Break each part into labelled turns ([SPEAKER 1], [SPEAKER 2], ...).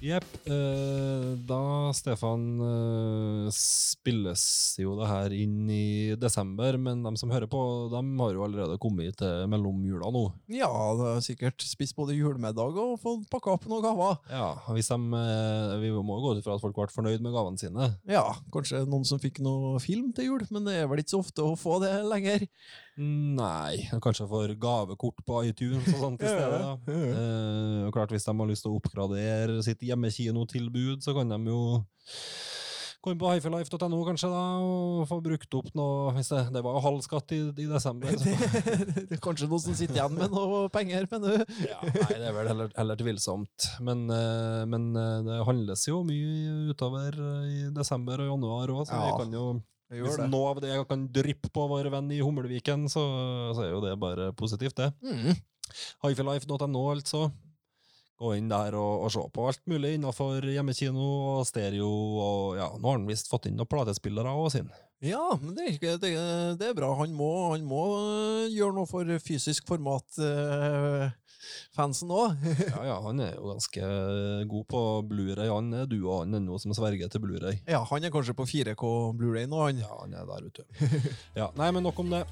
[SPEAKER 1] Jepp. Eh, da, Stefan, eh, spilles jo det her inn i desember, men de som hører på, de har jo allerede kommet til mellomjula nå.
[SPEAKER 2] Ja, det har sikkert spist både julemiddag og fått pakka opp noen gaver.
[SPEAKER 1] Ja, hvis de, eh, Vi må gå ut ifra at folk ble fornøyd med gavene sine.
[SPEAKER 2] Ja, kanskje noen som fikk noe film til jul, men det er vel ikke så ofte å få det lenger.
[SPEAKER 1] Nei, kanskje for gavekort på iTunes og sånt i stedet. da. Eh, klart Hvis de har lyst til å oppgradere sitt hjemmekinotilbud, så kan de jo Komme på hifilife.no kanskje da, og få brukt opp noe hvis Det, det var jo halv skatt i, i desember. Så.
[SPEAKER 2] det er kanskje noen som sitter igjen med noe penger, men du
[SPEAKER 1] Ja, nei, det er vel heller, heller tvilsomt. Men, eh, men eh, det handles jo mye utover eh, i desember og januar òg, så
[SPEAKER 2] Ja,
[SPEAKER 1] vi kan jo
[SPEAKER 2] det
[SPEAKER 1] Hvis noe av det jeg kan dryppe på vår venn i Hummelviken, så, så er jo det bare positivt, det.
[SPEAKER 2] Mm.
[SPEAKER 1] Hifilife.no, altså. Gå inn der og, og se på alt mulig innenfor hjemmekino og stereo. og ja, Nå har han visst fått inn noen platespillere òg, sin.
[SPEAKER 2] Ja, men det det, det er bra. Han må, han må øh, gjøre noe for fysisk format-fansen òg.
[SPEAKER 1] Ja, ja, han er jo ganske god på Blu-ray. Han er du og han ennå som sverger til Blu-ray.
[SPEAKER 2] ja, han er kanskje på 4K Blu-ray nå, han.
[SPEAKER 1] Ja, han er der, vet du. Ja, nei, men nok om det.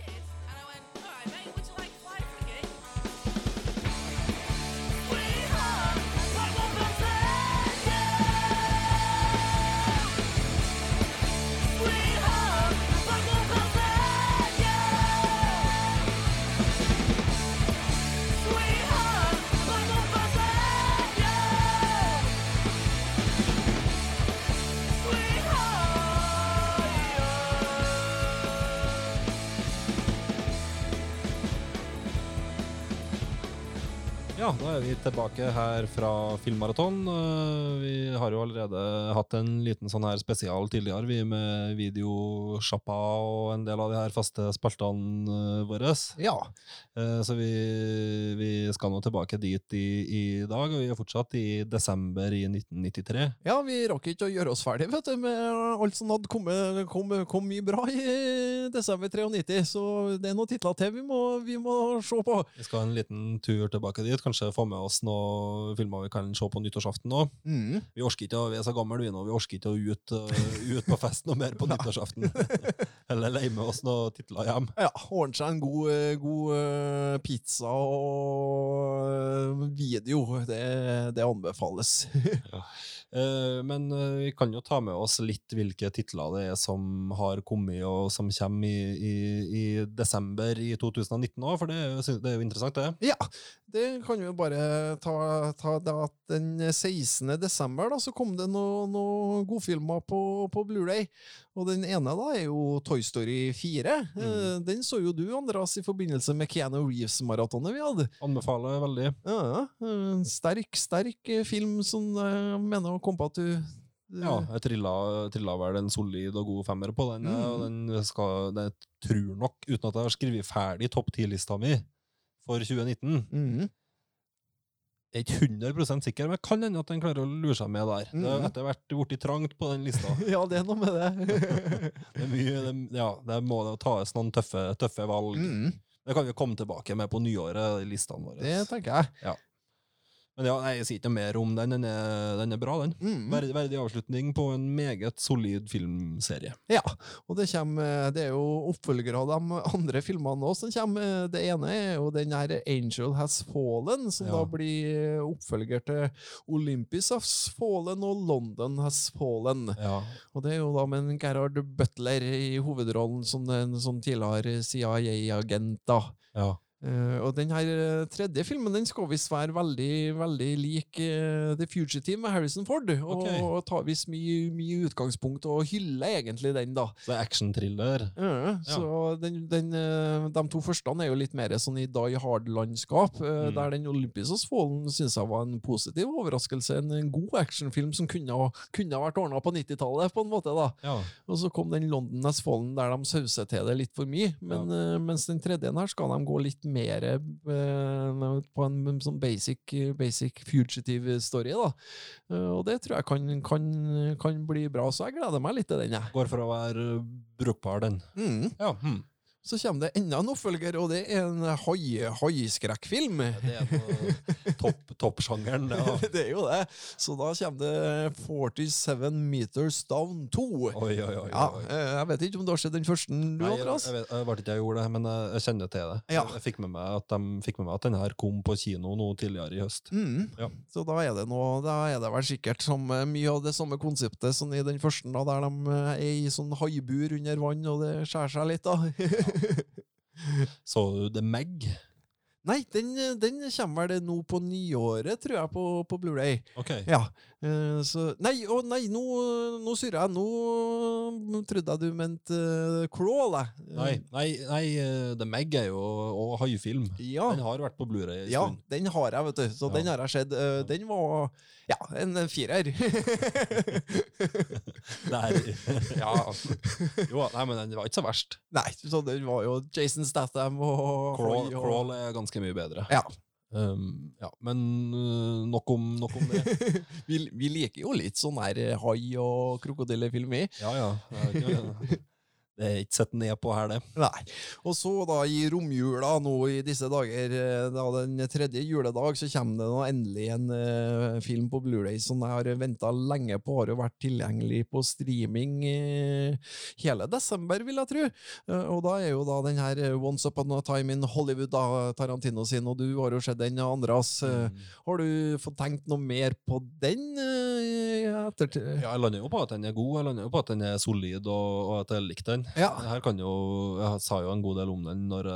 [SPEAKER 1] Ja, da er vi tilbake her fra Filmmaraton. Eh, Vi har jo allerede hatt en liten sånn her spesial tidligere, vi med videosjappa og en del av de her faste spaltene eh, våre.
[SPEAKER 2] Ja.
[SPEAKER 1] Eh, Så vi, vi skal nå tilbake dit i, i dag, og vi er fortsatt i desember i 1993.
[SPEAKER 2] ja, vi rakk ikke å gjøre oss ferdig vet du, med alt som hadde kommet kom, kom mye bra i desember 93, så det er noen titler til vi må, vi må se på.
[SPEAKER 1] Vi skal ha en liten tur tilbake dit, kanskje få med oss noen filmer vi kan se på nyttårsaften nå.
[SPEAKER 2] Mm.
[SPEAKER 1] Vi orker ikke, å- vi er så gamle vi nå, vi orker ikke å ut, uh, ut på fest noe mer på nyttårsaften. Eller leie med oss noen titler hjem.
[SPEAKER 2] Ja, ordne seg en god, eh, god eh, pizza og eh, video. Det, det anbefales.
[SPEAKER 1] Eh, men eh, vi kan jo ta med oss litt hvilke titler det er som har kommet og som kommer i, i, i desember i 2019 òg, for det det er jo interessant, det.
[SPEAKER 2] Ja, det kan vi jo bare ta, ta det at den 16. desember da, så kom det noen noe godfilmer på, på Blu-ray. Og den ene da er jo Toy Story 4. Eh, Den så jo du, Andreas, i forbindelse med Keanu Reeves-maratonet vi hadde.
[SPEAKER 1] Anbefaler veldig.
[SPEAKER 2] Ja, en sterk, sterk eh, film som jeg mener å komme på at du
[SPEAKER 1] Ja, jeg trilla, trilla vel en solid og god femmer på den,
[SPEAKER 2] Mm.
[SPEAKER 1] og den skal, jeg tror nok, uten at jeg har skrevet ferdig topp 10-lista mi for 2019,
[SPEAKER 2] Mhm.
[SPEAKER 1] Jeg er ikke 100% sikker, men kan hende at den klarer å lure seg med der. Det har etter hvert blitt trangt på den lista.
[SPEAKER 2] Ja, det er noe med det.
[SPEAKER 1] Det, er mye, det, ja, det må tas noen tøffe, tøffe valg.
[SPEAKER 2] Mm.
[SPEAKER 1] Det kan vi komme tilbake med på nyåret, listene våre.
[SPEAKER 2] Det tenker jeg.
[SPEAKER 1] Men ja, nei, jeg sier ikke mer om den. Den er, den er bra, den.
[SPEAKER 2] Mm.
[SPEAKER 1] Verdig, verdig avslutning på en meget solid filmserie.
[SPEAKER 2] Ja, og det, kommer, det er jo oppfølgere av de andre filmene også som kommer. Det ene er jo den her Angel Has Fallen, som
[SPEAKER 1] Ja.
[SPEAKER 2] da blir oppfølger til Olympus Has Fallen og London Has Fallen.
[SPEAKER 1] Ja.
[SPEAKER 2] Og det er jo da med en Gerhard Butler i hovedrollen som en sånn tidligere CIA-agent, da.
[SPEAKER 1] ja.
[SPEAKER 2] Eh, og den her eh, tredje filmen den skal visst være veldig veldig lik uh, The Fugitive med Harrison Ford. Og,
[SPEAKER 1] okay.
[SPEAKER 2] og tar visst mye, mye utgangspunkt og hyller egentlig den, da.
[SPEAKER 1] Så det er actionthriller.
[SPEAKER 2] Ja, så den, den, uh, de to første er jo litt mer sånn i Die Hard-landskap,
[SPEAKER 1] Mm.
[SPEAKER 2] der den Olympus Fallen syns jeg var en positiv overraskelse. En, en god actionfilm som kunne, ha- kunne vært ordna på 90-tallet, på en måte. da.
[SPEAKER 1] Ja.
[SPEAKER 2] Og så kom den London As Fallen der de sauser til det litt for mye. Men, eh, mens den tredje her skal de gå litt mer eh, på en sånn basic, basic fugitive story. da. Eh, og det tror jeg kan, kan, kan bli bra, så jeg gleder meg litt til den. jeg.
[SPEAKER 1] Går for å være brukbar, den.
[SPEAKER 2] Mm.
[SPEAKER 1] Ja, hm.
[SPEAKER 2] Så kommer det enda en oppfølger, og det er en haiskrekkfilm.
[SPEAKER 1] Ja, Det er noe topp, toppsjangeren. det, Ja.
[SPEAKER 2] det er jo det. Så da kommer det 47 Meters Down 2.
[SPEAKER 1] Oi, oi, oi. Oi.
[SPEAKER 2] Ja, jeg vet ikke om du har sett den første, du,
[SPEAKER 1] Nei, jeg, jeg, vet, jeg vet ikke jeg gjorde det, men jeg, jeg kjenner til det.
[SPEAKER 2] Ja.
[SPEAKER 1] Jeg fikk med meg at de fikk med meg at den her kom på kino nå tidligere i høst.
[SPEAKER 2] Mm.
[SPEAKER 1] Ja.
[SPEAKER 2] Så da er det noe, da er det vel sikkert som, mye av det samme konseptet som i den første, da, der de eh, er i sånn haibur under vann, og det skjærer seg litt, da.
[SPEAKER 1] Så du The Mag?
[SPEAKER 2] Nei, den, eh, den kommer vel nå på nyåret, tror jeg, på, på Blu-ray.
[SPEAKER 1] Ok.
[SPEAKER 2] Ja, så Nei, å nei, nå, nå surrer jeg. Nå mm, trodde jeg du mente uh, Crawl, jeg.
[SPEAKER 1] Nei, nei, nei, eh, The Meg er jo og haifilm.
[SPEAKER 2] Ja.
[SPEAKER 1] Den har vært på Blu-ray
[SPEAKER 2] Ja,
[SPEAKER 1] stund.
[SPEAKER 2] den har jeg, vet du. Så
[SPEAKER 1] Ja.
[SPEAKER 2] den har jeg sett. Uh, Den var ja, en firer.
[SPEAKER 1] Er, ja. Jo, nei, men den var ikke så verst.
[SPEAKER 2] Nei, så den var jo Jason Statham og
[SPEAKER 1] Crawl,
[SPEAKER 2] og-
[SPEAKER 1] Crawl er ganske mye bedre.
[SPEAKER 2] Ja.
[SPEAKER 1] Um, ja, men uh, nok, om, nok om det.
[SPEAKER 2] vi, vi liker jo litt sånn her eh, hai- og krokodillefilm, vi.
[SPEAKER 1] Ja, ja. Er ikke- Det er ikke sett ned på her, det.
[SPEAKER 2] Nei. Og så da i romjula nå i disse dager, eh, da den tredje juledag, så kommer det nå endelig en uh, film på Blu-ray som jeg har venta lenge på. Har jo vært tilgjengelig på streaming uh, hele desember, vil jeg tro. Uh, og da er jo da den her Once Upon a Time in Hollywood, da, Tarantino sin, og du har jo sett den, Andreas. Eh,
[SPEAKER 1] Mm.
[SPEAKER 2] Har du fått tenkt noe mer på den?
[SPEAKER 1] Ja, jeg lander jo på at den er god, jeg lander jo på at den er solid, og, og at jeg likte den.
[SPEAKER 2] Ja.
[SPEAKER 1] Her kan jo, Jeg sa jo en god del om den når,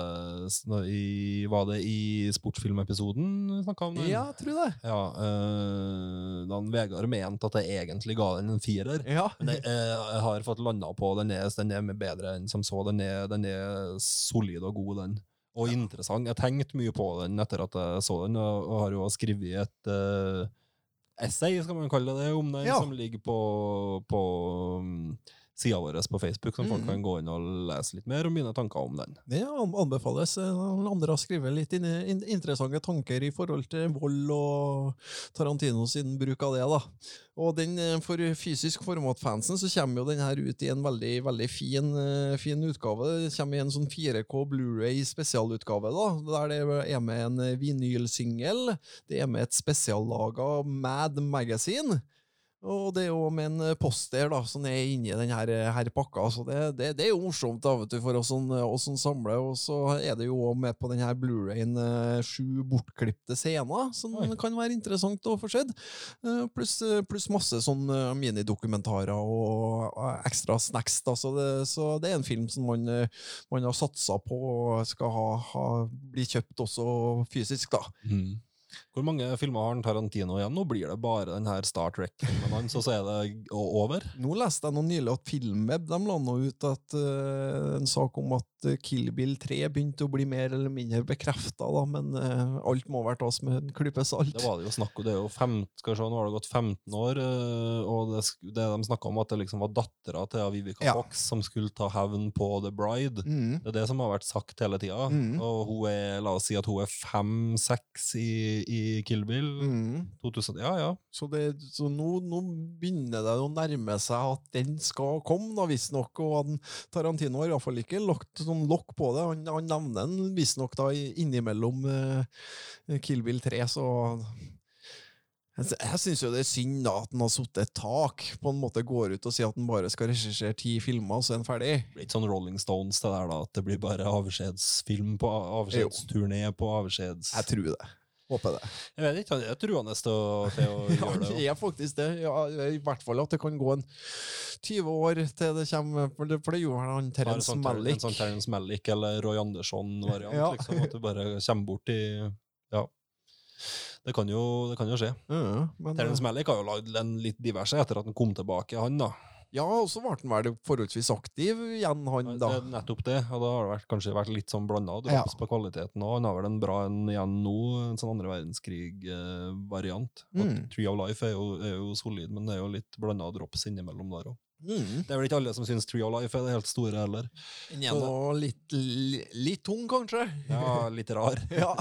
[SPEAKER 1] s- når i, Var det i sportsfilmepisoden vi snakka om den?
[SPEAKER 2] ja, tror det.
[SPEAKER 1] Ja, øh, da Vegard mente at jeg egentlig ga den en firer.
[SPEAKER 2] Ja.
[SPEAKER 1] Men jeg, eh, jeg har fått landa på den er, den er bedre enn som så. Den er, den er solid og god, den. Og interessant. Jeg tenkte mye på den etter at jeg så den, og, har jo skrevet et eh, essay, skal man kalle det, om den,
[SPEAKER 2] Ja.
[SPEAKER 1] som ligger på, på um, sida vår på Facebook, som folk
[SPEAKER 2] Mhm.
[SPEAKER 1] kan gå inn og lese litt mer om mine tanker om den.
[SPEAKER 2] Det an- anbefales. Eh, Andre har skrevet litt interessante tanker i forhold til vold og Tarantino sin bruk av det. da. Og den, eh, For fysisk format-fansen så kommer jo den her ut i en veldig veldig fin, eh, fin utgave. Det kommer i en sånn 4K Blu-ray spesialutgave, da, der det er med en vinylsingel. Det er med et spesiallaga Mad Magazine. Og det er jo med en poster da, som er inni denne her, her pakka, så det, det, det er jo morsomt da, vet du, for oss som, oss som samler. Og så er det jo òg med på denne Blu-rayen eh, sju bortklipte scener, som
[SPEAKER 1] Oi.
[SPEAKER 2] kan være interessant å få sett. Eh, Pluss plus masse sånn eh, minidokumentarer og ekstra snacks. Da, så, det, så det er en film som man, eh, man har satsa på og skal ha, ha, bli kjøpt også fysisk, da.
[SPEAKER 1] Hvor mange filmer har han Tarantino igjen? Nå blir det bare den her Star Trek-filmen hans, og så er det over?
[SPEAKER 2] Nå leste jeg noe nylig at Filmweb de la nå ut at, uh, en sak om at eh, Kill Bill 3 begynte å bli mer eller mindre bekrefta, men uh, alt må være tas med en klype salt.
[SPEAKER 1] Det var det jo snakk om. Det er jo fem, skal se, nå har det gått 15 år, uh, og det, det de snakka om, at det liksom var dattera til Vivica
[SPEAKER 2] Ja.
[SPEAKER 1] Fox som skulle ta hevn på The Bride.
[SPEAKER 2] Mm.
[SPEAKER 1] Det er det som har vært sagt hele tida.
[SPEAKER 2] Mm.
[SPEAKER 1] Og hun er, la oss si at hun er fem-seks i, i Kill Bill.
[SPEAKER 2] Mm.
[SPEAKER 1] 2000, ja, ja.
[SPEAKER 2] Så, det, så nå, nå begynner det å nærme seg at den skal komme, da, visstnok. Og han, Tarantino har iallfall ikke lagt sånn lokk på det. Han, han nevner den visstnok innimellom eh, Kill Bill 3, så jeg, sy- jeg syns jo det er synd da at han har satt et tak, på en måte går ut og sier at han bare skal regissere ti filmer, og så er han ferdig.
[SPEAKER 1] Det blir ikke sånn Rolling Stones, det der da, at det blir bare avskjedsfilm på avskjedsturné på avskjeds...
[SPEAKER 2] Jeg tror det. Håper det.
[SPEAKER 1] Jeg vet ikke, han er truende til å, til å gjøre det. Han
[SPEAKER 2] er faktisk det. Ja, I hvert fall at det kan gå en 20 år til det kommer For det, for det gjorde han Terence
[SPEAKER 1] sånn,
[SPEAKER 2] Malick.
[SPEAKER 1] en sånn Terence Malick eller Roy Andersson-variant.
[SPEAKER 2] Ja.
[SPEAKER 1] liksom, At du bare kommer bort i Ja. Det kan jo, det kan jo skje.
[SPEAKER 2] Ja, men,
[SPEAKER 1] Terence Malick har jo lagd en litt diverse etter at han kom tilbake, han da.
[SPEAKER 2] Ja, og så ble han vel forholdsvis aktiv igjen, han da.
[SPEAKER 1] Det er nettopp det, og da har det vært, kanskje vært litt sånn blanda drops
[SPEAKER 2] Ja.
[SPEAKER 1] på kvaliteten. òg. han har vel en bra en igjen nå, en sånn andre verdenskrig-variant.
[SPEAKER 2] Mm.
[SPEAKER 1] Tree of Life er jo, er jo solid, men det er jo litt blanda drops innimellom der òg.
[SPEAKER 2] Mm.
[SPEAKER 1] Det er vel ikke alle som syns Tree of Life er det helt store heller.
[SPEAKER 2] Og er litt, litt tung, kanskje.
[SPEAKER 1] Ja, litt rar.
[SPEAKER 2] Ja.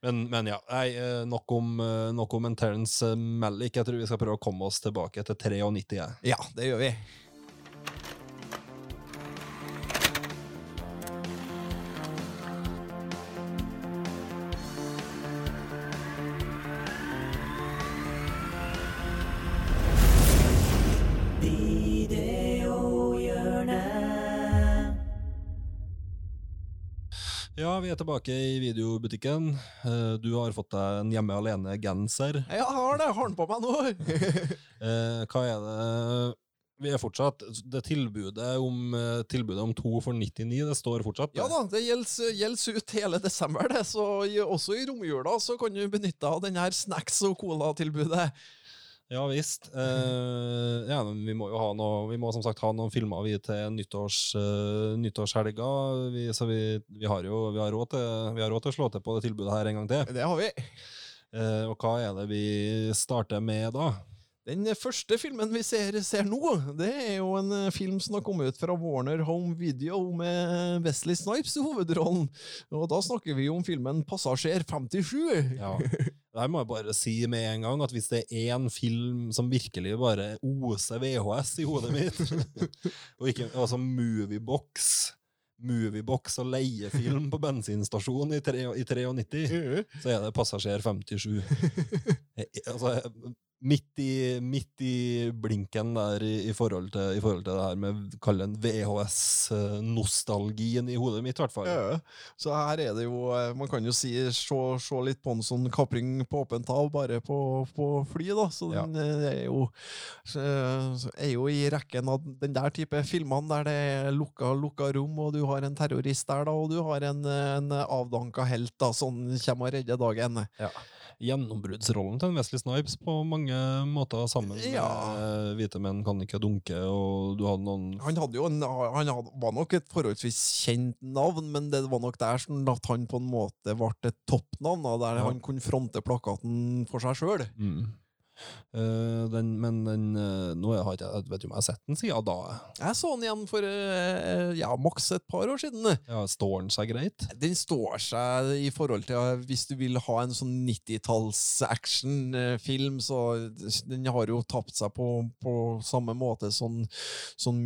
[SPEAKER 1] Men, men ja, nei, eh, nok om, eh, nok om en Terence eh, Malick. Jeg tror vi skal prøve å komme oss tilbake til 93.
[SPEAKER 2] ja, det gjør vi.
[SPEAKER 1] Ja, vi er tilbake i videobutikken. Eh, Du har fått deg en hjemme alene-genser.
[SPEAKER 2] Jeg har det, har den på meg nå.
[SPEAKER 1] Eh, hva er det Vi er fortsatt Det tilbudet om, eh, tilbudet om to for 99, det står fortsatt? det?
[SPEAKER 2] Ja da, det gjelder, ut hele desember, det. Så også i romjula så kan du benytte av denne snacks- og cola-tilbudet.
[SPEAKER 1] Ja visst. Eh, ja, men vi må jo ha noe Vi må som sagt ha noen filmer vi til nyttårs, uh, nyttårshelga. Vi, så vi, vi har jo vi har råd til, vi har råd til å slå til på det tilbudet her en gang til.
[SPEAKER 2] Det har vi.
[SPEAKER 1] Eh, og hva er det vi starter med da?
[SPEAKER 2] Den første filmen vi ser, ser nå, det er jo en eh, film som har kommet ut fra Warner Home Video med Wesley Snipes i hovedrollen. Og da snakker vi om filmen Passasjer 57.
[SPEAKER 1] Ja. Der må jeg bare si med en gang at hvis det er én film som virkelig bare oser VHS i hodet mitt, og ikke altså Moviebox Moviebox og leiefilm på bensinstasjon i, i 93, så er det Passasjer 57. Eh, altså, midt i, midt i blinken der i, i, forhold til, i forhold til det her med kall det VHS-nostalgien i hodet mitt, i hvert fall.
[SPEAKER 2] Ja, så her er det jo eh, Man kan jo si se, se litt på en sånn kapring på åpent hav, bare på, på fly, da. Så
[SPEAKER 1] Ja.
[SPEAKER 2] den eh, er jo eh, er jo i rekken av den der type filmene der det er lukka, lukka rom, og du har en terrorist der, da, og du har en, en avdanka helt da, som kommer og redder dagen.
[SPEAKER 1] Gjennombruddsrollen til en Wesley Snipes på mange måter sammen
[SPEAKER 2] Ja.
[SPEAKER 1] med Hvite menn kan ikke dunke, og du hadde noen
[SPEAKER 2] Han hadde jo en, han hadde, var nok et forholdsvis kjent navn, men det var nok der sånn at han på en måte ble et toppnavn, der
[SPEAKER 1] Ja.
[SPEAKER 2] han kunne fronte plakaten for seg sjøl.
[SPEAKER 1] mm. Eh, den, Men den uh, Nå har jeg jeg vet ikke om jeg har sett den siden da.
[SPEAKER 2] Jeg så den igjen for uh, ja, maks et par år siden.
[SPEAKER 1] Ja, står den seg greit?
[SPEAKER 2] Den står seg i forhold til Hvis du vil ha en sånn 90-talls actionfilm, så den har jo tapt seg på, på samme måte som som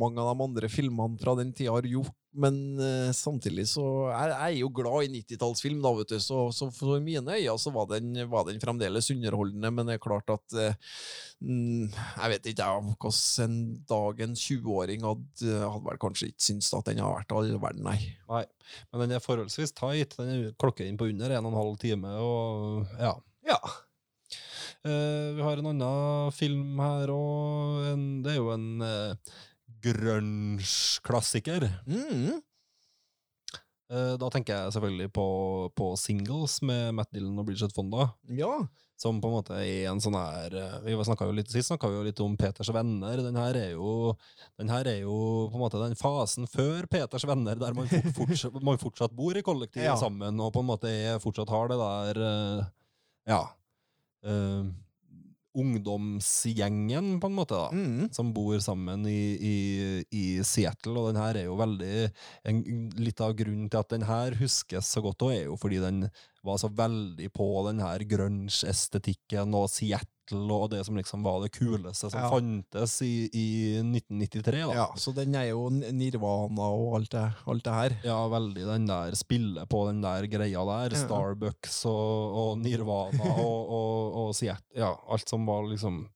[SPEAKER 2] mange av de andre filmene fra den tida har gjort. Men uh, samtidig så jeg, jeg er jo glad i 90-tallsfilm, da, vet du. Så, så for mine øyne så var den, var den fremdeles underholdende, men det er klart at mm, Jeg vet ikke jeg, hvordan en dag en 20-åring hadde, hadde vel kanskje ikke syntes at den har vært all verden, nei.
[SPEAKER 1] Nei. Men den er forholdsvis tight. Den er klokket inn på under en og en halv time, og ja.
[SPEAKER 2] Ja.
[SPEAKER 1] Uh, vi har en annen film her, og det er jo en uh, grunge-klassiker.
[SPEAKER 2] Mm.
[SPEAKER 1] Eh, da tenker jeg selvfølgelig på, på Singles med Matt Dillon og Bridget Fonda.
[SPEAKER 2] Ja.
[SPEAKER 1] Som på en måte er en sånn her eh, Vi snakket jo litt Sist snakka vi jo litt om Peters venner. Den her er jo Den her er jo på en måte den fasen før Peters venner, der man, fort, fortsatt, man fortsatt bor i kollektiv
[SPEAKER 2] Ja.
[SPEAKER 1] sammen, og på en måte er, fortsatt har det der eh, Ja. eh, ungdomsgjengen, på en måte, da
[SPEAKER 2] Mm.
[SPEAKER 1] som bor sammen i, i, i Seattle, og den her er jo veldig en, Litt av grunnen til at den her huskes så godt, og er jo fordi den var så veldig på den her grunge-estetikken og Seattle og det som liksom var det kuleste som
[SPEAKER 2] Ja.
[SPEAKER 1] fantes i, i 1993. da.
[SPEAKER 2] ja, så den er jo Nirvana og alt det, alt det her.
[SPEAKER 1] Ja, veldig den der spillet på den der greia der.
[SPEAKER 2] Ja.
[SPEAKER 1] Starbucks og, og Nirvana og, og, og Seattle. Ja, alt som var liksom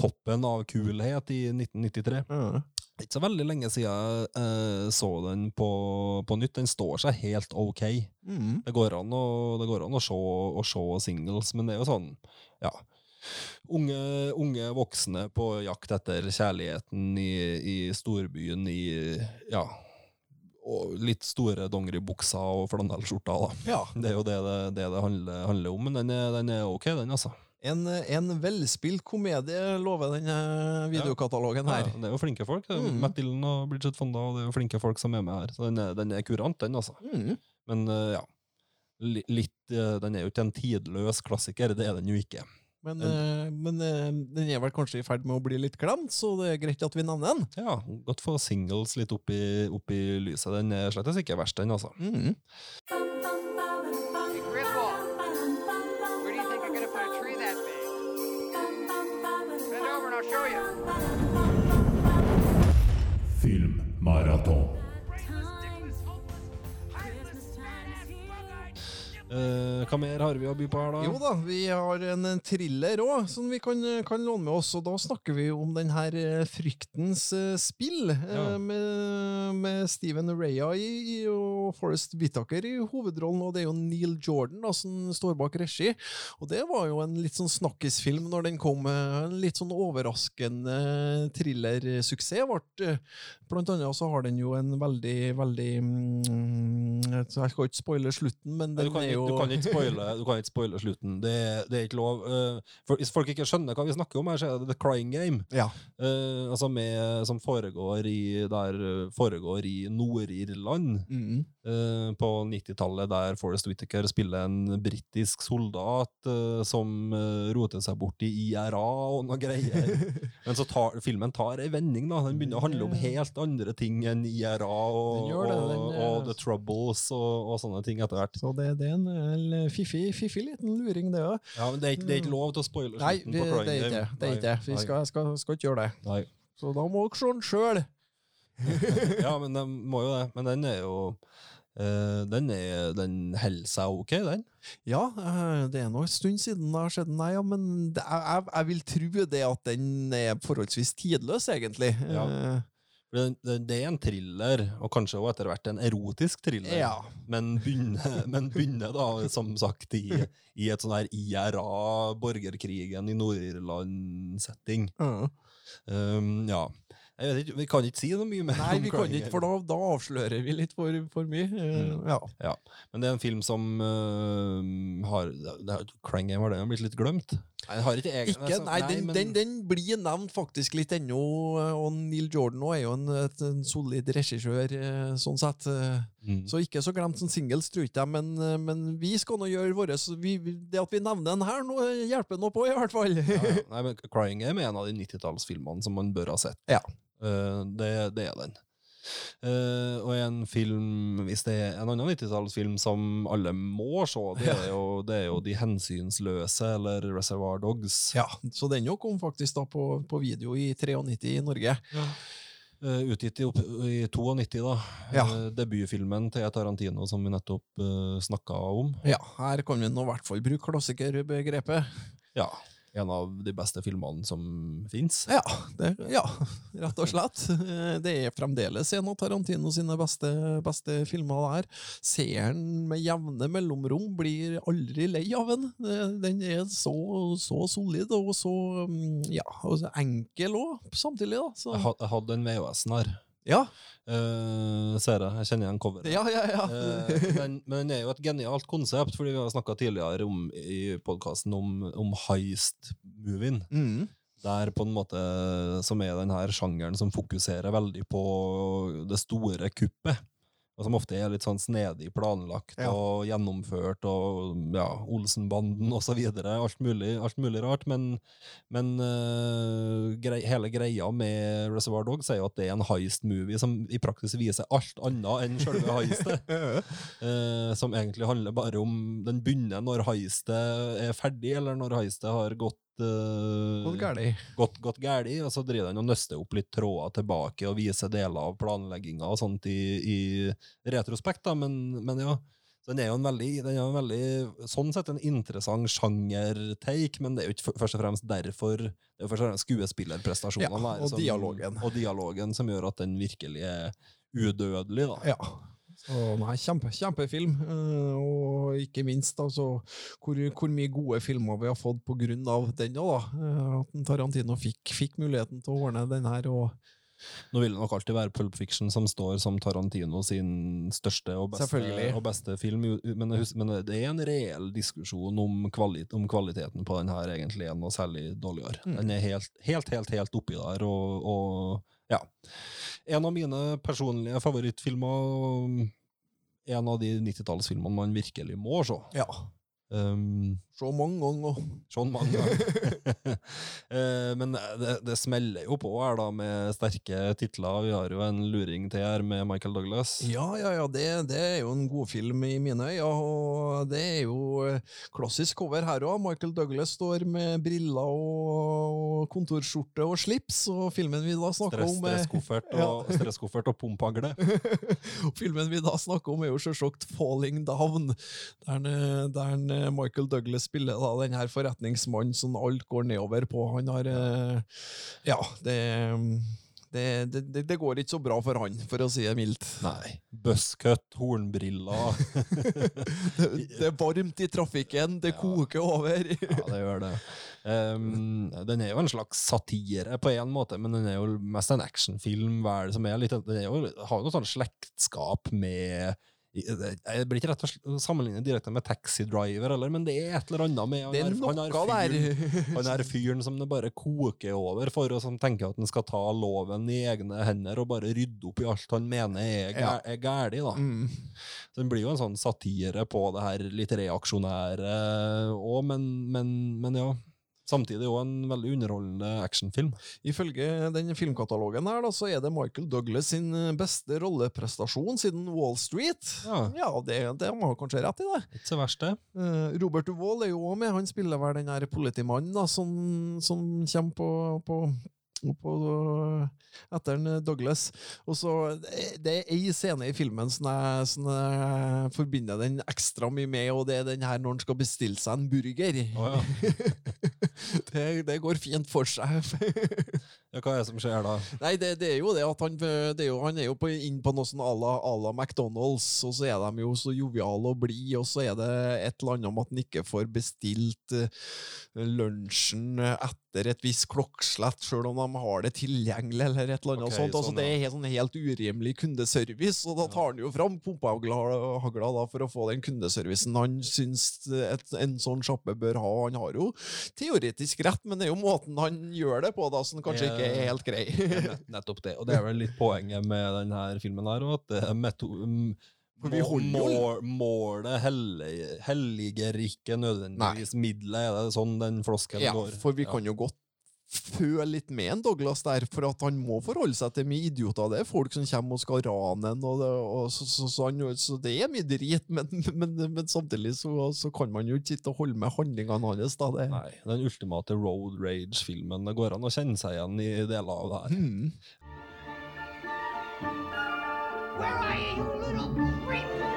[SPEAKER 1] toppen av kulhet i 1993.
[SPEAKER 2] Ja.
[SPEAKER 1] Det er ikke så veldig lenge siden jeg eh, så den på, på nytt. Den står seg helt ok.
[SPEAKER 2] Mm.
[SPEAKER 1] Det går an å, det går an å, se, å se singles, men det er jo sånn Ja. Unge, unge voksne på jakt etter kjærligheten i, i storbyen i Ja. Og litt store dongeribukser og flanellskjorter, da.
[SPEAKER 2] Ja.
[SPEAKER 1] Det er jo det det, det, det handler, handler om, men den er, den er ok, den, altså.
[SPEAKER 2] En, en velspilt komedie lover denne videokatalogen her.
[SPEAKER 1] Ja, det er jo flinke folk.
[SPEAKER 2] Mm.
[SPEAKER 1] Matt Dillon og Bridget Fonda, og det er jo flinke folk som er med her. Så den er, den er kurant, den, altså.
[SPEAKER 2] Mm.
[SPEAKER 1] Men eh, ja. Litt, eh, den er jo ikke en tidløs klassiker, det er den jo ikke.
[SPEAKER 2] Men, eh, men eh, den er vel kanskje i ferd med å bli litt glemt, så det er greit at vi nevner den.
[SPEAKER 1] Ja, Godt få singles litt opp i, opp i lyset. Den er slett ikke verst, den, altså.
[SPEAKER 2] Mm.
[SPEAKER 1] Eh, hva mer har vi å by på her, da?
[SPEAKER 2] Jo da, vi har en, en thriller òg, som vi kan, kan låne med oss. Og da snakker vi om den her eh, Fryktens eh, spill, eh,
[SPEAKER 1] Ja.
[SPEAKER 2] med, med Steven Raya i, i, og Forrest Whitaker i hovedrollen. Og det er jo Neil Jordan da, som står bak regi. Og det var jo en litt sånn snakkisfilm når den kom. eh, En litt sånn overraskende thrillersuksess. Eh, Blant annet så har den jo en veldig, veldig mm, Jeg skal ikke spoile slutten, men den
[SPEAKER 1] Du kan,
[SPEAKER 2] er jo
[SPEAKER 1] du, kan ikke spoile, du kan ikke spoile slutten. Det, det er ikke lov. Eh, for, hvis folk ikke skjønner hva vi snakker om, her, så er det The Crying Game.
[SPEAKER 2] Ja.
[SPEAKER 1] Uh, altså med, som foregår i, der, eh, foregår i Nord-Irland
[SPEAKER 2] Mm.
[SPEAKER 1] Uh, på 90-tallet, der Forrest Whitaker spiller en britisk soldat uh, som eh, roter seg bort i IRA og noe greier. Men så tar filmen tar ei vending. da Den begynner å handle om helt andre ting enn IRA og,
[SPEAKER 2] det,
[SPEAKER 1] og,
[SPEAKER 2] eh,
[SPEAKER 1] og The Troubles og, og sånne ting etter hvert.
[SPEAKER 2] Så det, det er en, en fiffig, fiffig liten luring, det òg.
[SPEAKER 1] Ja, men det er, ikke, det er ikke lov til å spoile
[SPEAKER 2] Nei,
[SPEAKER 1] slutten
[SPEAKER 2] vi,
[SPEAKER 1] på
[SPEAKER 2] det
[SPEAKER 1] Crying Game.
[SPEAKER 2] det. det. er ikke det. Vi skal, skal, skal ikke gjøre det.
[SPEAKER 1] Nei.
[SPEAKER 2] Så da må dere se den sjøl.
[SPEAKER 1] Ja, men de må jo det. Men den er jo Uh, Den er Den holder seg ok, den.
[SPEAKER 2] Ja, uh, det er nå en stund siden det har skjedd, nei, ja, men det, jeg, jeg, vil tro det at den er forholdsvis tidløs, egentlig.
[SPEAKER 1] Ja.
[SPEAKER 2] Eh,
[SPEAKER 1] For Det, det, er en thriller, og kanskje også etter hvert en erotisk thriller.
[SPEAKER 2] Ja.
[SPEAKER 1] Men begynner, men begynner da, som sagt, i, i et sånn her IRA, borgerkrigen i Nord-Irland-setting.
[SPEAKER 2] Mm.
[SPEAKER 1] Um, ja. Jeg vet ikke, Vi kan ikke si noe mye mer.
[SPEAKER 2] Nei, vi kan ikke, for da, da avslører vi litt for, for mye.
[SPEAKER 1] Mm.
[SPEAKER 2] Ja.
[SPEAKER 1] Ja, men det er en film som uh, har Game har blitt litt glemt? Nei, den har ikke egen
[SPEAKER 2] Ikke,
[SPEAKER 1] altså,
[SPEAKER 2] nei, den,
[SPEAKER 1] men-
[SPEAKER 2] den, den blir nevnt faktisk litt ennå, og Neil Jordan er jo en, en solid regissør, eh, sånn sett.
[SPEAKER 1] Mm.
[SPEAKER 2] Så ikke så glemt som singles, tror ikke jeg, men, eh, men vi skal nå gjøre våre vi- Det at vi nevner den her, nå hjelper nå på, i hvert fall.
[SPEAKER 1] Ja, ja. Nei, men Crying Game er en av de 90-tallsfilmene som man bør ha sett.
[SPEAKER 2] Ja.
[SPEAKER 1] Uh, det, det er den. Eh, og en film, hvis det er en annen 90-tallsfilm som alle må se, det er, jo, det er jo De hensynsløse, eller Reservoir Dogs.
[SPEAKER 2] Ja, Så den jo kom faktisk da på, på video i 93 i Norge.
[SPEAKER 1] Eh, utgitt i, i 92, da.
[SPEAKER 2] Ja.
[SPEAKER 1] Uh, debutfilmen til Tarantino som vi nettopp uh, snakka om.
[SPEAKER 2] Ja, Her kan vi nå i hvert fall bruke klassikerbegrepet.
[SPEAKER 1] Ja. En av de beste filmene som fins.
[SPEAKER 2] Ja, ja, rett og slett. Eh, Det er fremdeles en av Tarantino sine beste, beste filmer. der. Seeren med jevne mellomrom blir aldri lei av den. Eh, Den er så, så solid og så mm, ja, og så enkel òg, samtidig. da. Så,
[SPEAKER 1] jeg hadde en VHS-en her.
[SPEAKER 2] Ja,
[SPEAKER 1] Uh, ser jeg. Jeg kjenner igjen coveret.
[SPEAKER 2] ja, ja. ja.
[SPEAKER 1] uh, men, men den er jo et genialt konsept, fordi vi har snakka tidligere om, i podkasten om, om heist-movien.
[SPEAKER 2] Mm.
[SPEAKER 1] Der på en måte Som er den her sjangeren som fokuserer veldig på det store kuppet. Og som ofte er litt sånn snedig planlagt
[SPEAKER 2] Ja.
[SPEAKER 1] og gjennomført, og ja, Olsenbanden og så videre. Alt mulig, alt mulig rart. Men, men uh, grei, hele greia med Reservoir Dogs er jo at det er en heist-movie som i praksis viser alt annet enn selve heistet. uh, som egentlig handler bare om Den begynner når heistet er ferdig, eller når heistet har gått eh,
[SPEAKER 2] Gått gærlig.
[SPEAKER 1] gått, gått gærlig, og så driver han og nøster opp litt tråder tilbake og viser deler av planlegginga og sånt i, i retrospekt, da, men, men ja. Så den er jo en veldig, den er en veldig sånn sett en interessant sjanger-take, men det er jo ikke først og fremst derfor Det er jo først og fremst skuespillerprestasjonene
[SPEAKER 2] Ja, og
[SPEAKER 1] som-
[SPEAKER 2] dialogen.
[SPEAKER 1] og dialogen som gjør at den virkelig er udødelig. da.
[SPEAKER 2] Ja. Så nei, kjempe, kjempefilm. eh, og ikke minst altså, hvor, hvor mye gode filmer vi har fått av den òg, da. Eh, at Tarantino fikk, fikk muligheten til å ordne den her. og
[SPEAKER 1] Nå vil det nok alltid være Pulp Fiction som står som Tarantino sin største og beste, og beste film, men, men det er en reell diskusjon om, kvali om kvaliteten på den her egentlig er noe særlig dårligere.
[SPEAKER 2] Mm.
[SPEAKER 1] Den er helt, helt, helt, helt oppi der, og, og ja. En av mine personlige favorittfilmer, og en av de 90-tallsfilmene man virkelig må se.
[SPEAKER 2] ja,
[SPEAKER 1] Um,
[SPEAKER 2] så mange ganger.
[SPEAKER 1] Sånn mange ganger. Eh, Men det, det smeller jo på her, da, med sterke titler. Vi har jo en luring til her med Michael Douglas.
[SPEAKER 2] Ja, ja, ja, det, det er jo en god film i mine øyne, og det er jo eh, klassisk cover her òg. Michael Douglas står med briller og kontorskjorte og slips, og filmen vi da snakker
[SPEAKER 1] Stress,
[SPEAKER 2] om er-
[SPEAKER 1] stresskoffert og, stresskoffert og pumphagle.
[SPEAKER 2] Filmen vi da snakker om, er jo selvsagt 'Falling Down', der, der eh, Michael Douglas spiller da den her forretningsmannen som alt går nedover på. Han har eh, Ja, det, det, det, det, går ikke så bra for han, for å si det mildt.
[SPEAKER 1] Nei. Buzzcut, hornbriller
[SPEAKER 2] Det, det er varmt i trafikken, det koker over.
[SPEAKER 1] Ja, det gjør det. Um, den er jo en slags satire på en måte, men den er jo mest en actionfilm. Det som er litt, den er jo, har jo noe sånn slektskap med Jeg blir ikke rett og slett sammenlignet direkte med Taxi Driver, eller, men det er et eller annet med
[SPEAKER 2] Det er
[SPEAKER 1] han er fyren- Han er fyren som det bare koker over for, og som tenker at han skal ta loven i egne hender og bare rydde opp i alt han mener er,
[SPEAKER 2] Ja.
[SPEAKER 1] er.
[SPEAKER 2] Mm.
[SPEAKER 1] Så Den blir jo en sånn satire på det her litt reaksjonære òg, men, men, men ja. Samtidig òg en veldig underholdende actionfilm.
[SPEAKER 2] Ifølge den filmkatalogen her, da, så er det Michael Douglas sin eh, beste rolleprestasjon siden Wall Street.
[SPEAKER 1] Ja.
[SPEAKER 2] Ja, det, det må han kanskje rett i, det.
[SPEAKER 1] Ikke så verst, det.
[SPEAKER 2] Eh, Robert Duvall er jo òg med. Han spiller vel den her politimannen da, som, som kommer på, på, på etter en Douglas. Og så det- Det er ei scene i filmen som jeg, som jeg forbinder den ekstra mye med, og det er den her når han skal bestille seg en burger.
[SPEAKER 1] Oh, ja.
[SPEAKER 2] det, det går fint for seg.
[SPEAKER 1] ja, hva er det som skjer da?
[SPEAKER 2] Nei, det, det er jo det at han, det er jo, han er jo på, inn på noe sånn à la, la McDonald's, og så er de jo så joviale og blide, og så er det et eller annet om at han ikke får bestilt eh, lunsjen etter et visst klokkeslett, sjøl om de har det tilgjengelig, eller et eller annet
[SPEAKER 1] Ok,
[SPEAKER 2] sånt. Altså,
[SPEAKER 1] sånn,
[SPEAKER 2] det er helt, sånn helt urimelig kundeservice, og da tar han jo fram pumpehagla hagla for å få den kundeservicen han syns et, en sånn sjappe bør ha. Han har jo teoretisk rett, men det er jo måten han gjør det på da, som kanskje ikke er helt grei.
[SPEAKER 1] Nettopp det. Og det er vel litt poenget med denne filmen her òg, at det er meto målet helliger ikke nødvendigvis middelet. Er det sånn den floskelen
[SPEAKER 2] Ja,
[SPEAKER 1] går?
[SPEAKER 2] for vi kan jo godt føle litt med en Douglas der, for at han må forholde seg til mye idioter. Det er folk som kommer og skal rane ham, og det, og så, så, så, han, så det er mye drit, men, men, men samtidig så, så kan man jo ikke sitte og holde med handlingene hans. da. Det,
[SPEAKER 1] Nei, den ultimate road rage-filmen. Det går an å kjenne seg igjen i deler av det her.
[SPEAKER 2] Mm.
[SPEAKER 3] Where are you, you little creep?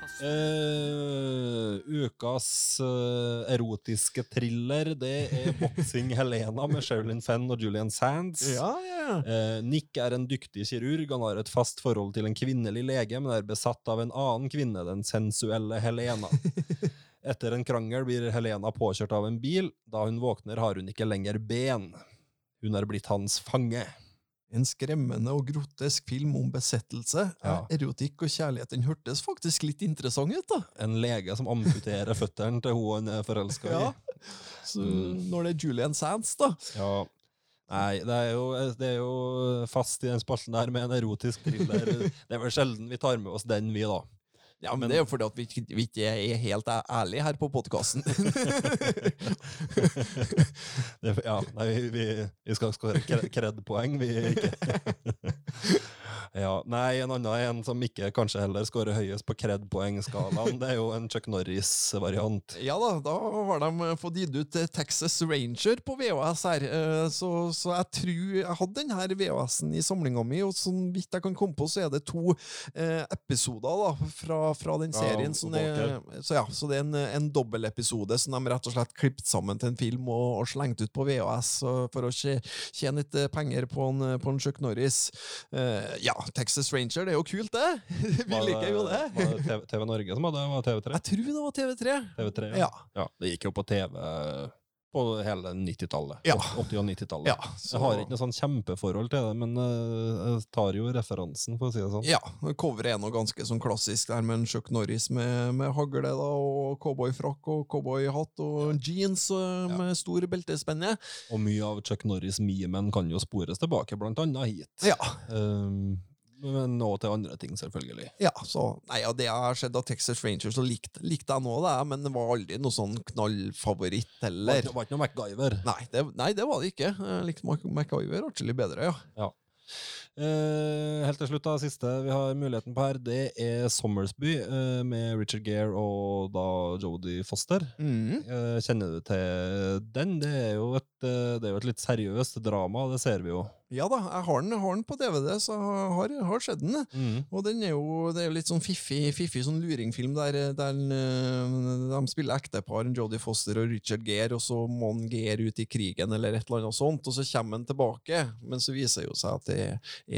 [SPEAKER 4] Has-
[SPEAKER 1] Uh, ukas uh, erotiske thriller, det er Boksing Helena med Sherilyn Fenn og Julian Sands.
[SPEAKER 2] Ja, ja.
[SPEAKER 1] Uh, Nick er en dyktig kirurg. Han har et fast forhold til en kvinnelig lege, men er besatt av en annen kvinne, den sensuelle Helena. Etter en krangel blir Helena påkjørt av en bil. Da hun våkner, har hun ikke lenger ben. Hun er blitt hans fange.
[SPEAKER 2] En skremmende og grotesk film om besettelse.
[SPEAKER 1] Ja.
[SPEAKER 2] Erotikk og kjærlighet. Den hørtes faktisk litt interessant ut, da.
[SPEAKER 1] En lege som amputerer føttene til hun han er forelska i.
[SPEAKER 2] Ja. Så
[SPEAKER 1] Mm.
[SPEAKER 2] når det er Julian Sands, da.
[SPEAKER 1] Ja. Nei, det er, jo, det er jo fast i den spalten der med en erotisk thriller. Det er vel sjelden vi tar med oss den, vi, da.
[SPEAKER 2] Ja, men, det er jo fordi at vi, vi ikke er helt ærlige her på podkasten.
[SPEAKER 1] Ja, nei, vi, vi, skal skåre kre- kred-poeng, vi ikke. Ja, Nei, en annen en som ikke kanskje heller skårer høyest på kred-poengskalaen, det er jo en Chuck Norris-variant.
[SPEAKER 2] Ja da, da har de fått gitt ut eh, Texas Ranger på VHS her. eh, Så, så jeg tror jeg hadde den her VHS-en i samlinga mi, og så vidt jeg kan komme på, så er det to eh, episoder da, fra, fra den
[SPEAKER 1] Ja,
[SPEAKER 2] serien. som er, så ja, så det er en, en dobbeltepisode som de rett og slett klippet sammen til en film og, og slengt ut på VHS for å tjene litt eh, penger på en, på en Chuck Norris. Uh, ja, Texas Ranger, det er jo kult, det! Vi liker jo det.
[SPEAKER 1] Var det TV, TV Norge som hadde det? Var TV3?
[SPEAKER 2] Jeg tror det var TV3.
[SPEAKER 1] TV3
[SPEAKER 2] Ja.
[SPEAKER 1] ja. Det gikk jo på TV på hele 90-tallet.
[SPEAKER 2] Ja.
[SPEAKER 1] 80- og 90-tallet.
[SPEAKER 2] Ja, så-
[SPEAKER 1] Jeg har ikke noe sånn kjempeforhold til det, men eh, jeg tar jo referansen, for å si det sånn.
[SPEAKER 2] Ja, coveret er noe ganske sånn klassisk der med en Chuck Norris med, med hagle da, og cowboyfrakk og cowboyhatt og jeans ja. med stor beltespenne.
[SPEAKER 1] Og mye av Chuck Norris-memen kan jo spores tilbake, blant annet hit.
[SPEAKER 2] Ja.
[SPEAKER 1] Um, men nå til andre ting, selvfølgelig.
[SPEAKER 2] Ja, så nei, ja, Det har skjedd av Texas Rangers, så likte likte jeg nå det, men det var aldri noe sånn knallfavoritt
[SPEAKER 1] Det var ikke noe MacGyver.
[SPEAKER 2] Nei det, nei, det var det ikke. Jeg likte Mac- MacGyver atskillig bedre, ja.
[SPEAKER 1] Eh, helt til slutt, da, siste vi har muligheten på her, det er Sommersby eh, med Richard Gere og da Jodie Foster.
[SPEAKER 2] Mm.
[SPEAKER 1] Eh, kjenner du til den? Det er, jo et, eh, det er jo et litt seriøst drama, det ser vi jo.
[SPEAKER 2] Ja da, jeg har den, jeg har den på DVD, så jeg har, har sett den.
[SPEAKER 1] Mm.
[SPEAKER 2] Og den er jo, det er litt sånn fiffig, fiffig sånn luringfilm der, der eh, de spiller ektepar, Jodie Foster og Richard Gere, og så må han Gere ut i krigen eller et eller annet sånt, og så kommer han tilbake, men så viser det jo seg at det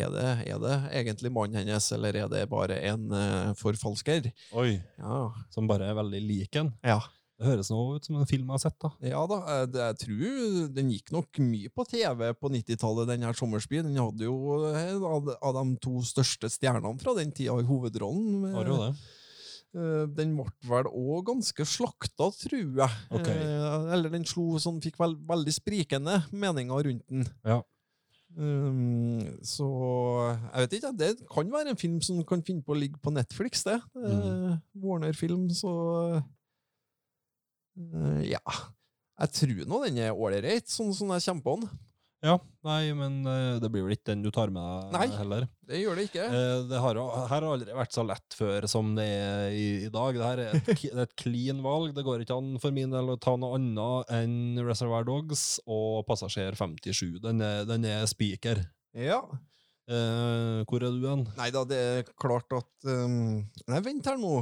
[SPEAKER 2] er det, er det egentlig mannen hennes, eller er det bare en eh, forfalsker?
[SPEAKER 1] Oi.
[SPEAKER 2] Ja.
[SPEAKER 1] Som bare er veldig lik en.
[SPEAKER 2] Ja.
[SPEAKER 1] Det høres nå ut som en film jeg har sett, da.
[SPEAKER 2] Ja da, jeg, det- jeg tror den gikk nok mye på TV på 90-tallet, den her Sommersby. Den hadde jo en av, av de to største stjernene fra den tida i hovedrollen.
[SPEAKER 1] Har jo det.
[SPEAKER 2] Eh, Den ble vel òg ganske slakta, tror jeg.
[SPEAKER 1] Ok.
[SPEAKER 2] Eh, Eller den slo sånn, fikk vel, veldig sprikende meninger rundt den.
[SPEAKER 1] Ja.
[SPEAKER 2] Um, så jeg vet ikke, det kan være en film som kan finne på å ligge på Netflix, det. Mm. Warner-film, så eh, Ja. Jeg tror nå den er ålreit, sånn som jeg kommer på den.
[SPEAKER 1] Ja, nei, men eh, det blir vel ikke den du tar med deg
[SPEAKER 2] Nei.
[SPEAKER 1] heller.
[SPEAKER 2] Det gjør det ikke.
[SPEAKER 1] Eh, det har, her har aldri vært så lett før som det er i, i dag. Det her er et, det er et clean valg. Det går ikke an for min del å ta noe annet enn Reservoir Dogs og Passasjer 57. Den er, den er spiker.
[SPEAKER 2] Ja.
[SPEAKER 1] Eh, hvor er du hen?
[SPEAKER 2] Nei da, det er klart at um, Nei, vent her nå.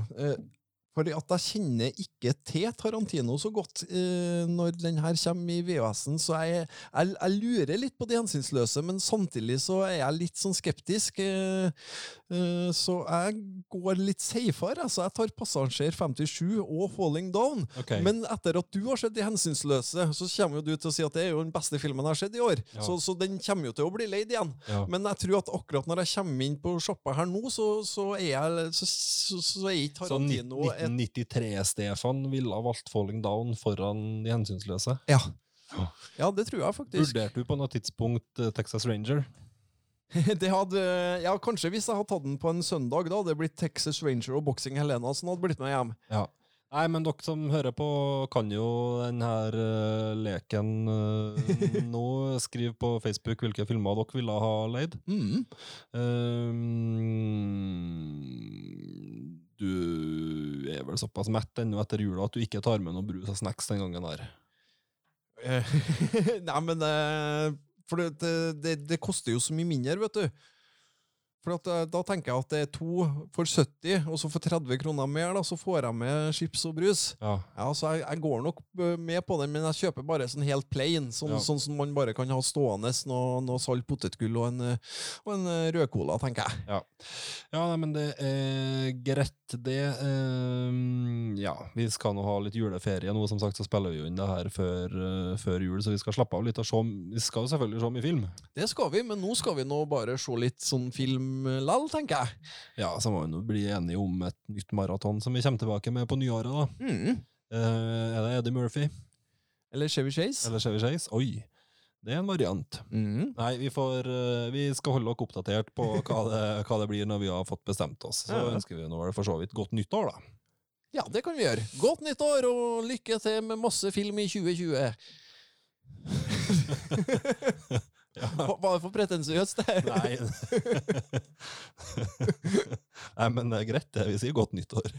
[SPEAKER 2] Eh, for at jeg kjenner ikke til Tarantino så godt eh, når den her kommer i VHS-en, så jeg, jeg, jeg lurer litt på de hensynsløse, men samtidig så er jeg litt sånn skeptisk. Eh, eh, så jeg går litt safere. Altså, jeg tar Passasjer 57 og Falling Down.
[SPEAKER 1] Okay.
[SPEAKER 2] Men etter at du har sett De hensynsløse, så kommer jo du til å si at det er jo den beste filmen jeg har sett i år.
[SPEAKER 1] Ja.
[SPEAKER 2] Så, så den kommer jo til å bli leid igjen.
[SPEAKER 1] Ja.
[SPEAKER 2] Men jeg tror at akkurat når jeg kommer inn på sjappa her nå, så, så er jeg så, så, så er ikke
[SPEAKER 1] Så
[SPEAKER 2] Tarantino et
[SPEAKER 1] 1993-Stefan ville ha valgt Falling Down foran De hensynsløse.
[SPEAKER 2] ja. ja, det tror jeg faktisk.
[SPEAKER 1] Vurderte du på noe tidspunkt eh, Texas Ranger?
[SPEAKER 2] Det hadde, ja, Kanskje hvis jeg hadde tatt den på en søndag, da hadde det blitt Texas Ranger og Boxing Helena som hadde blitt med hjem.
[SPEAKER 1] Ja. Nei, men dere som hører på, kan jo den her eh, leken eh, nå. Skriv på Facebook hvilke filmer dere ville ha leid.
[SPEAKER 2] Mm.
[SPEAKER 1] Um, du er vel såpass mett ennå etter jula at du ikke tar med noe brus og snacks den gangen her.
[SPEAKER 2] Eh, Nei, men eh, For det, det, det koster jo så mye mindre, vet du. For at, eh, da tenker jeg at det er to for 70, og så for 30 kroner mer, da, så får jeg med chips og brus.
[SPEAKER 1] Ja.
[SPEAKER 2] Ja, så jeg, jeg går nok eh, med på den, men jeg kjøper bare sånn helt plain. Sånn,
[SPEAKER 1] Ja.
[SPEAKER 2] sånn som man bare kan ha stående. Noe, noe salt potetgull og en, eh, og en rød cola, tenker jeg.
[SPEAKER 1] Ja. ja, nei, men det er greit, det. Ehm, ja, vi skal nå ha litt juleferie nå. Som sagt så spiller vi jo inn det her før, eh, før jul, så vi skal slappe av litt. og se Vi skal jo selvfølgelig se mye film.
[SPEAKER 2] Det skal vi, men nå skal vi nå bare se litt sånn film lell, tenker jeg.
[SPEAKER 1] Ja, så må vi nå bli enige om et nytt maraton som vi kommer tilbake med på nyåret. da.
[SPEAKER 2] Mm.
[SPEAKER 1] Eh, er det Eddie Murphy
[SPEAKER 2] Eller Chevy Chase.
[SPEAKER 1] eller Chevy Chase? Oi, det er en variant.
[SPEAKER 2] Mm.
[SPEAKER 1] Nei, vi, får, eh, vi skal holde dere oppdatert på hva det, hva det blir når vi har fått bestemt oss. Så
[SPEAKER 2] Ja.
[SPEAKER 1] ønsker vi nå vel for så vidt godt nyttår, da.
[SPEAKER 2] Ja, det kan vi gjøre. Godt nyttår, og lykke til med masse film i 2020. Ja. Hva er det for pretensiøst, det?
[SPEAKER 1] Nei. Nei, men det er greit, det. Vi sier godt nyttår.